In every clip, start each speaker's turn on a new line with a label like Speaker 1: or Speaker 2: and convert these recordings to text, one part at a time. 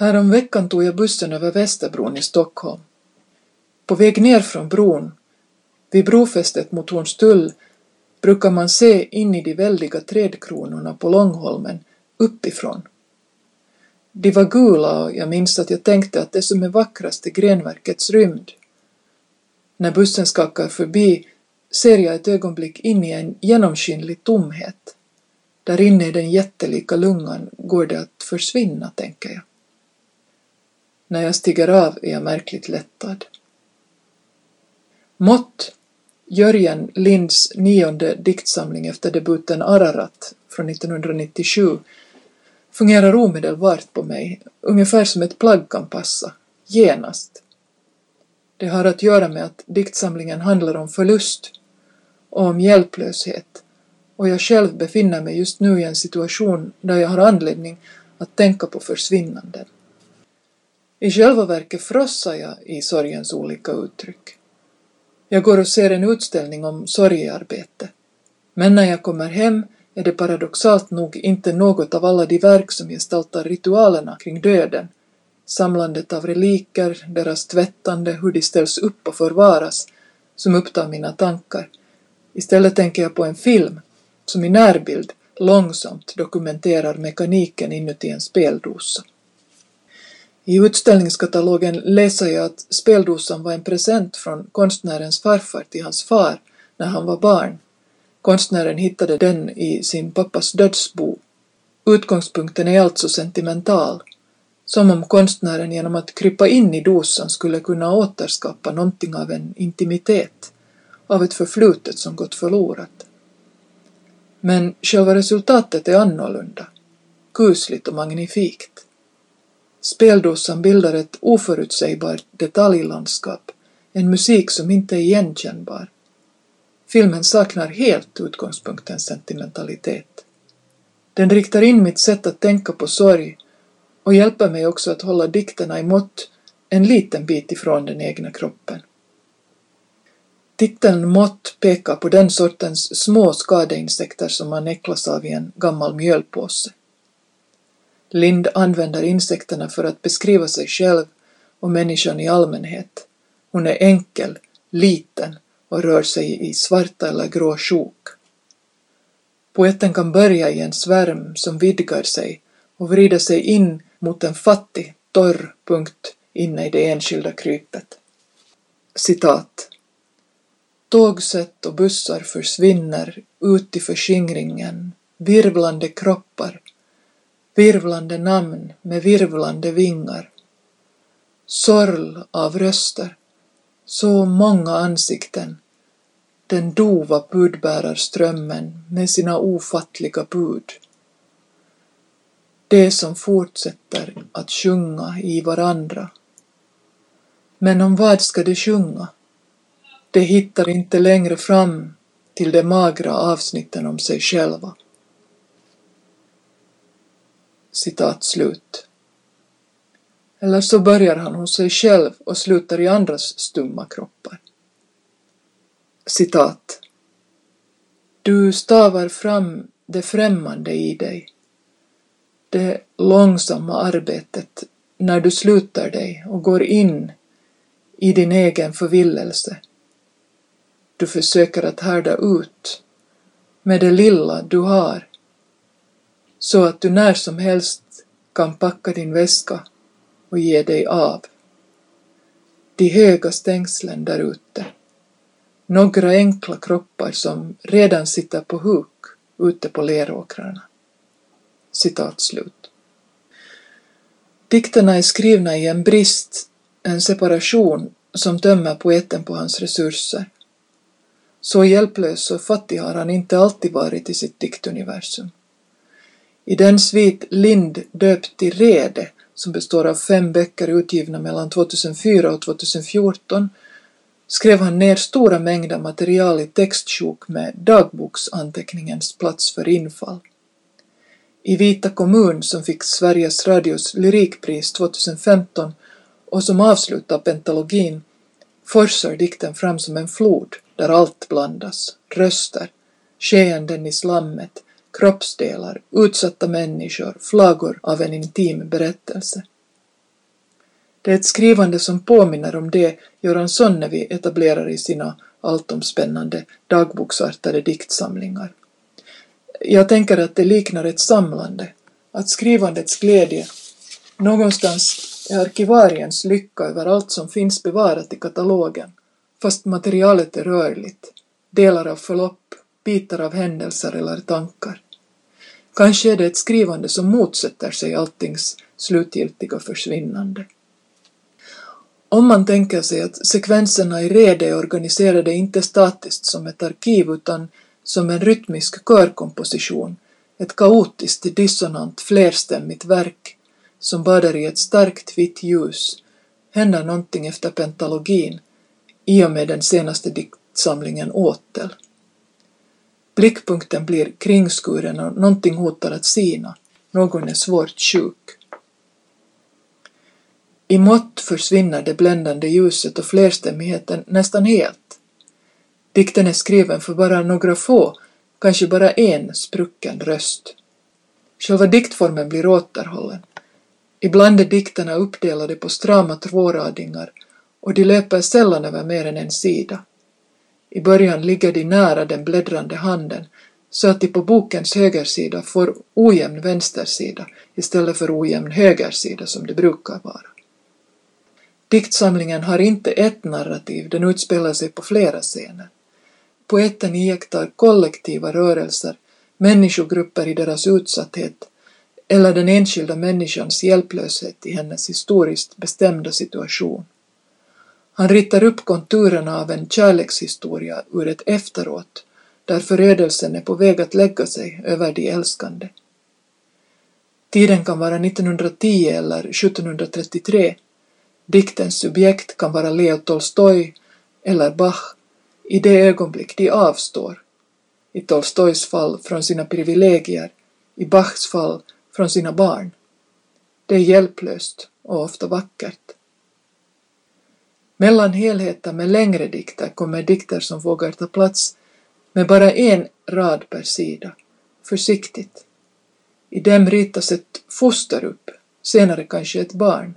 Speaker 1: Häromveckan tog jag bussen över Västerbron i Stockholm. På väg ner från bron, vid brofästet mot Hornstull, brukar man se in i de väldiga trädkronorna på Långholmen uppifrån. De var gula och jag minns att jag tänkte att det som är vackrast är grenverkets rymd. När bussen skakar förbi ser jag ett ögonblick in i en genomskinlig tomhet. Där inne i den jättelika lungan går det att försvinna, tänker jag. När jag stiger av är jag märkligt lättad. Mått, Jörgen Linds nionde diktsamling efter debuten Ararat från 1997, fungerar omedelbart på mig, ungefär som ett plagg kan passa, genast. Det har att göra med att diktsamlingen handlar om förlust och om hjälplöshet och jag själv befinner mig just nu i en situation där jag har anledning att tänka på försvinnanden. I själva verket frossar jag i sorgens olika uttryck. Jag går och ser en utställning om sorgearbete. Men när jag kommer hem är det paradoxalt nog inte något av alla de verk som gestaltar ritualerna kring döden, samlandet av reliker, deras tvättande, hur de ställs upp och förvaras, som upptar mina tankar. Istället tänker jag på en film som i närbild långsamt dokumenterar mekaniken inuti en speldosa. I utställningskatalogen läser jag att speldosan var en present från konstnärens farfar till hans far när han var barn. Konstnären hittade den i sin pappas dödsbo. Utgångspunkten är alltså sentimental, som om konstnären genom att krypa in i dosan skulle kunna återskapa någonting av en intimitet, av ett förflutet som gått förlorat. Men själva resultatet är annorlunda, kusligt och magnifikt. Speldosan bildar ett oförutsägbart detaljlandskap, en musik som inte är igenkännbar. Filmen saknar helt utgångspunktens sentimentalitet. Den riktar in mitt sätt att tänka på sorg och hjälper mig också att hålla dikterna i mått en liten bit ifrån den egna kroppen. Titeln Mått pekar på den sortens små skadeinsekter som man äcklas av i en gammal mjölpåse. Lind använder insekterna för att beskriva sig själv och människan i allmänhet. Hon är enkel, liten och rör sig i svarta eller grå sjok. Poeten kan börja i en svärm som vidgar sig och vrida sig in mot en fattig, torr punkt inne i det enskilda krypet. Citat. Tågsätt och bussar försvinner ut i förskingringen, virvlande kroppar, virvlande namn med virvlande vingar. Sorl av röster, så många ansikten, den dova budbärarströmmen med sina ofattliga bud. Det som fortsätter att sjunga i varandra. Men om vad ska de sjunga? De hittar inte längre fram till de magra avsnitten om sig själva. Citat slut. Eller så börjar han hos sig själv och slutar i andras stumma kroppar. Citat. Du stavar fram det främmande i dig. Det långsamma arbetet när du slutar dig och går in i din egen förvillelse. Du försöker att härda ut med det lilla du har så att du när som helst kan packa din väska och ge dig av. De höga stängslen där ute. Några enkla kroppar som redan sitter på huk ute på leråkrarna. Citat slut. Dikterna är skrivna i en brist, en separation som tömmer poeten på hans resurser. Så hjälplös och fattig har han inte alltid varit i sitt diktuniversum. I den svit Lind döpt till Rede, som består av fem böcker utgivna mellan 2004 och 2014, skrev han ner stora mängder material i textsjok med dagboksanteckningens plats för infall. I Vita kommun, som fick Sveriges Radios lyrikpris 2015 och som avslutar pentalogin, forsar dikten fram som en flod där allt blandas, röster, skeenden i slammet, kroppsdelar, utsatta människor, flagor av en intim berättelse. Det är ett skrivande som påminner om det Göran Sonnevi etablerar i sina alltomspännande dagboksartade diktsamlingar. Jag tänker att det liknar ett samlande, att skrivandets glädje någonstans är arkivariens lycka över allt som finns bevarat i katalogen, fast materialet är rörligt, delar av förlopp, bitar av händelser eller tankar. Kanske är det ett skrivande som motsätter sig alltings slutgiltiga försvinnande. Om man tänker sig att sekvenserna i rede är organiserade inte statiskt som ett arkiv utan som en rytmisk körkomposition, ett kaotiskt dissonant flerstämmigt verk som badar i ett starkt vitt ljus, händer någonting efter pentalogin i och med den senaste diktsamlingen Åtel. Blickpunkten blir kringskuren och någonting hotar att sina, någon är svårt sjuk. I mått försvinner det bländande ljuset och flerstämmigheten nästan helt. Dikten är skriven för bara några få, kanske bara en sprucken röst. Själva diktformen blir återhållen. Ibland är dikterna uppdelade på strama tvåradingar och de löper sällan över mer än en sida. I början ligger de nära den bläddrande handen så att de på bokens högersida får ojämn vänstersida istället för ojämn högersida som det brukar vara. Diktsamlingen har inte ett narrativ, den utspelar sig på flera scener. Poeten iakttar kollektiva rörelser, människogrupper i deras utsatthet eller den enskilda människans hjälplöshet i hennes historiskt bestämda situation. Han ritar upp konturerna av en kärlekshistoria ur ett efteråt där förödelsen är på väg att lägga sig över de älskande. Tiden kan vara 1910 eller 1733. Diktens subjekt kan vara Leo Tolstoj eller Bach i det ögonblick de avstår. I Tolstojs fall från sina privilegier, i Bachs fall från sina barn. Det är hjälplöst och ofta vackert. Mellan helheter med längre dikter kommer dikter som vågar ta plats med bara en rad per sida, försiktigt. I dem ritas ett foster upp, senare kanske ett barn,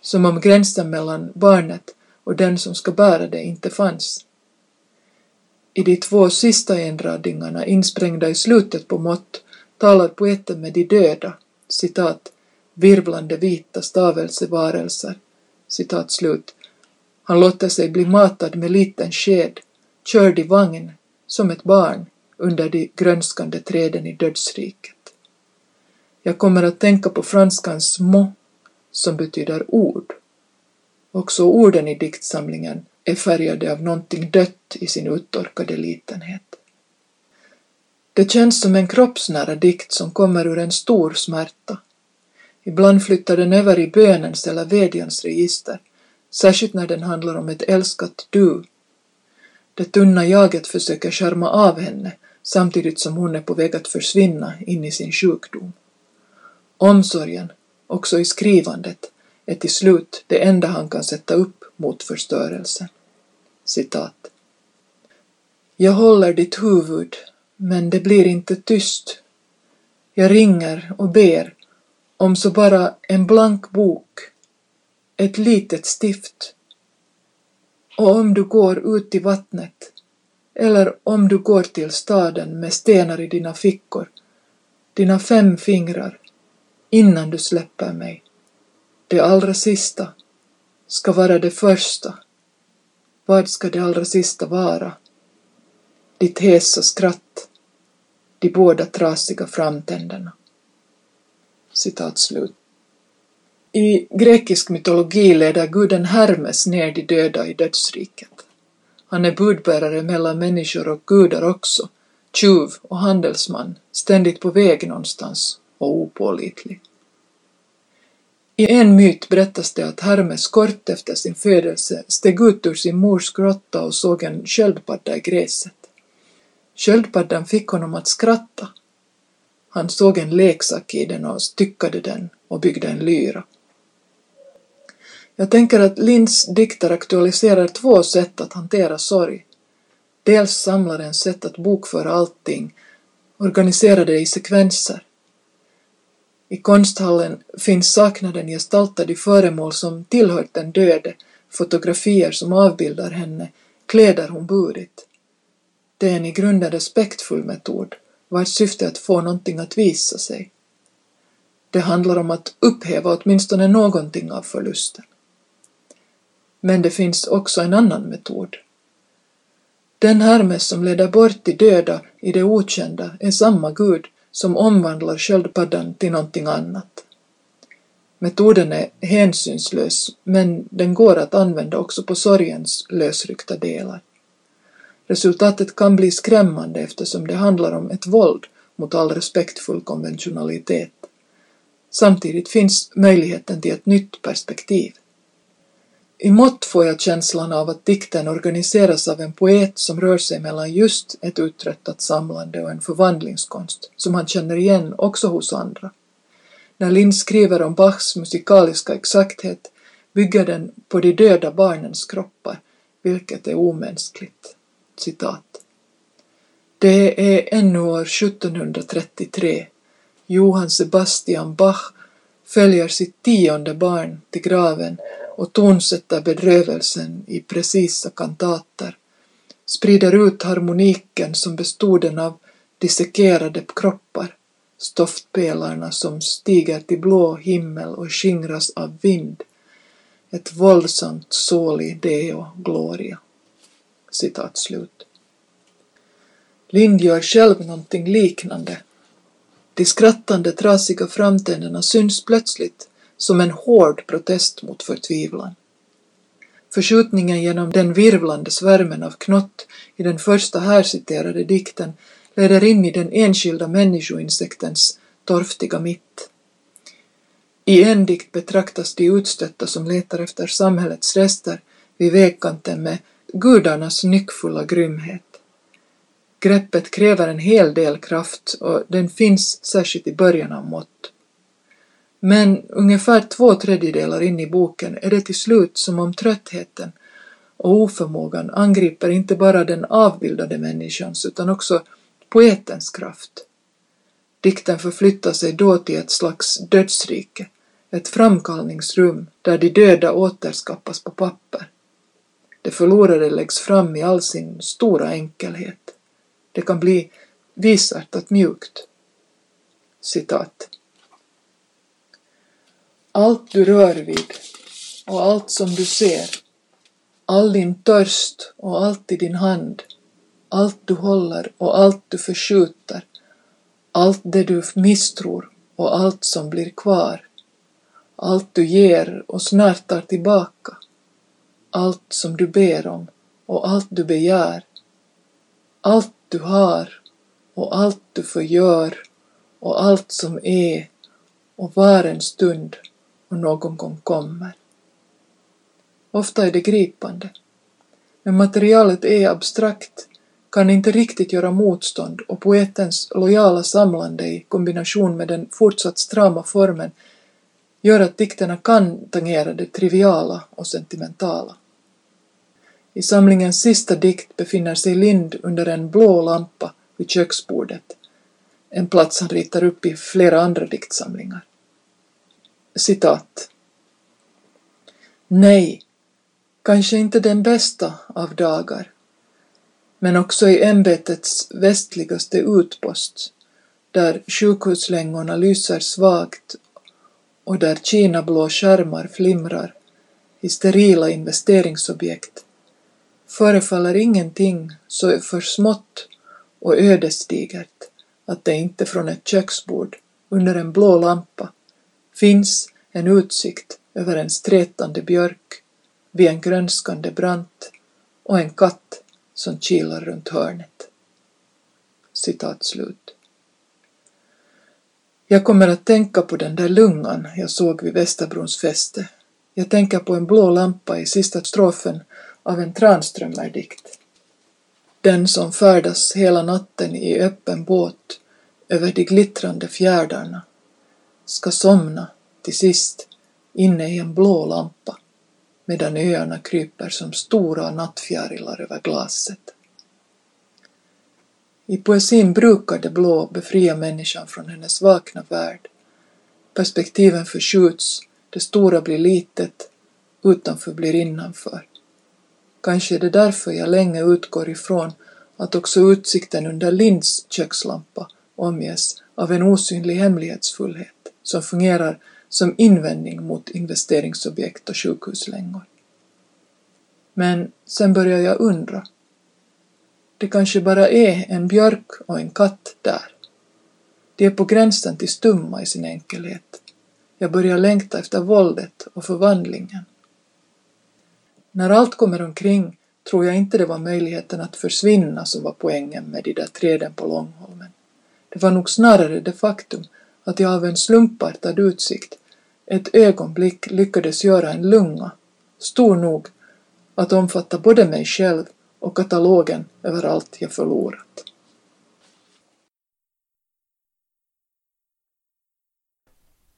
Speaker 1: som om gränsen mellan barnet och den som ska bära det inte fanns. I de två sista enradingarna insprängda i slutet på mått talar poeten med de döda, citat, virvlande vita stavelsevarelser, citat slut. Han låter sig bli matad med liten sked, körd i vagn, som ett barn, under de grönskande träden i dödsriket. Jag kommer att tänka på franskans mot, som betyder ord. Också orden i diktsamlingen är färgade av någonting dött i sin uttorkade litenhet. Det känns som en kroppsnära dikt som kommer ur en stor smärta. Ibland flyttar den över i bönens eller vädjans register, särskilt när den handlar om ett älskat du. Det tunna jaget försöker skärma av henne samtidigt som hon är på väg att försvinna in i sin sjukdom. Omsorgen, också i skrivandet, är till slut det enda han kan sätta upp mot förstörelsen. Citat. Jag håller ditt huvud men det blir inte tyst. Jag ringer och ber om så bara en blank bok, ett litet stift. Och om du går ut i vattnet, eller om du går till staden med stenar i dina fickor, dina fem fingrar, innan du släpper mig. Det allra sista ska vara det första. Vad ska det allra sista vara? Ditt hesa skratt de båda trasiga framtänderna. Citat slut. I grekisk mytologi leder guden Hermes ner de döda i dödsriket. Han är budbärare mellan människor och gudar också, tjuv och handelsman, ständigt på väg någonstans och opålitlig. I en myt berättas det att Hermes kort efter sin födelse steg ut ur sin mors grotta och såg en sköldpadda i gräset. Sköldpaddan fick honom att skratta. Han såg en leksak i den och styckade den och byggde en lyra. Jag tänker att Linds dikter aktualiserar två sätt att hantera sorg. Dels samlarens sätt att bokföra allting, organisera det i sekvenser. I konsthallen finns saknaden gestaltad i föremål som tillhört den döde, fotografier som avbildar henne, kläder hon burit. Det är en i grunden respektfull metod, vars syfte är att få någonting att visa sig. Det handlar om att upphäva åtminstone någonting av förlusten. Men det finns också en annan metod. Den Hermes som leder bort de döda i det okända är samma gud som omvandlar sköldpaddan till någonting annat. Metoden är hänsynslös, men den går att använda också på sorgens lösryckta delar. Resultatet kan bli skrämmande eftersom det handlar om ett våld mot all respektfull konventionalitet. Samtidigt finns möjligheten till ett nytt perspektiv. I mått får jag känslan av att dikten organiseras av en poet som rör sig mellan just ett uttröttat samlande och en förvandlingskonst som han känner igen också hos andra. När Lind skriver om Bachs musikaliska exakthet bygger den på de döda barnens kroppar, vilket är omänskligt. Citat. Det är ännu år 1733. Johann Sebastian Bach följer sitt tionde barn till graven och tonsätter bedrövelsen i precisa kantater, sprider ut harmoniken som bestoden av dissekerade kroppar, stoftpelarna som stiger till blå himmel och skingras av vind, ett våldsamt soli deo gloria. Citat slut. Lind gör själv någonting liknande. De skrattande trasiga framtänderna syns plötsligt som en hård protest mot förtvivlan. Förskjutningen genom den virvlande svärmen av knott i den första här citerade dikten leder in i den enskilda människoinsektens torftiga mitt. I en dikt betraktas de utstötta som letar efter samhällets rester vid vägkanten med gudarnas nyckfulla grymhet. Greppet kräver en hel del kraft och den finns särskilt i början av mått. Men ungefär två tredjedelar in i boken är det till slut som om tröttheten och oförmågan angriper inte bara den avbildade människans utan också poetens kraft. Dikten förflyttar sig då till ett slags dödsrike, ett framkallningsrum där de döda återskapas på papper. Det förlorade läggs fram i all sin stora enkelhet. Det kan bli visartat mjukt. Citat. Allt du rör vid och allt som du ser, all din törst och allt i din hand, allt du håller och allt du förskjuter, allt det du misstror och allt som blir kvar, allt du ger och snart tar tillbaka, allt som du ber om och allt du begär, allt du har och allt du förgör och allt som är och var en stund och någon gång kommer. Ofta är det gripande. Men materialet är abstrakt, kan inte riktigt göra motstånd och poetens lojala samlande i kombination med den fortsatt strama formen gör att dikterna kan tangera det triviala och sentimentala. I samlingens sista dikt befinner sig Lind under en blå lampa vid köksbordet, en plats han ritar upp i flera andra diktsamlingar. Citat. Nej, kanske inte den bästa av dagar, men också i ämbetets västligaste utpost, där sjukhuslängorna lyser svagt och där kinablå skärmar flimrar i sterila investeringsobjekt, förefaller ingenting så för smått och ödesdigert att det inte från ett köksbord under en blå lampa finns en utsikt över en strätande björk vid en grönskande brant och en katt som kilar runt hörnet. Citat slut. Jag kommer att tänka på den där lungan jag såg vid Västerbrons fäste. Jag tänker på en blå lampa i sista strofen av en Tranströmerdikt. Den som färdas hela natten i öppen båt över de glittrande fjärdarna ska somna till sist inne i en blå lampa medan öarna kryper som stora nattfjärilar över glaset. I poesin brukar det blå befria människan från hennes vakna värld, Perspektiven förskjuts, det stora blir litet, utanför blir innanför. Kanske är det därför jag länge utgår ifrån att också utsikten under Linds kökslampa omges av en osynlig hemlighetsfullhet som fungerar som invändning mot investeringsobjekt och sjukhuslängor. Men sen börjar jag undra. Det kanske bara är en björk och en katt där. De är på gränsen till stumma i sin enkelhet. Jag börjar längta efter våldet och förvandlingen. När allt kommer omkring tror jag inte det var möjligheten att försvinna som var poängen med de där träden på Långholmen. Det var nog snarare det faktum att jag av en slumpartad utsikt ett ögonblick lyckades göra en lunga, stor nog att omfatta både mig själv och katalogen över allt jag förlorat.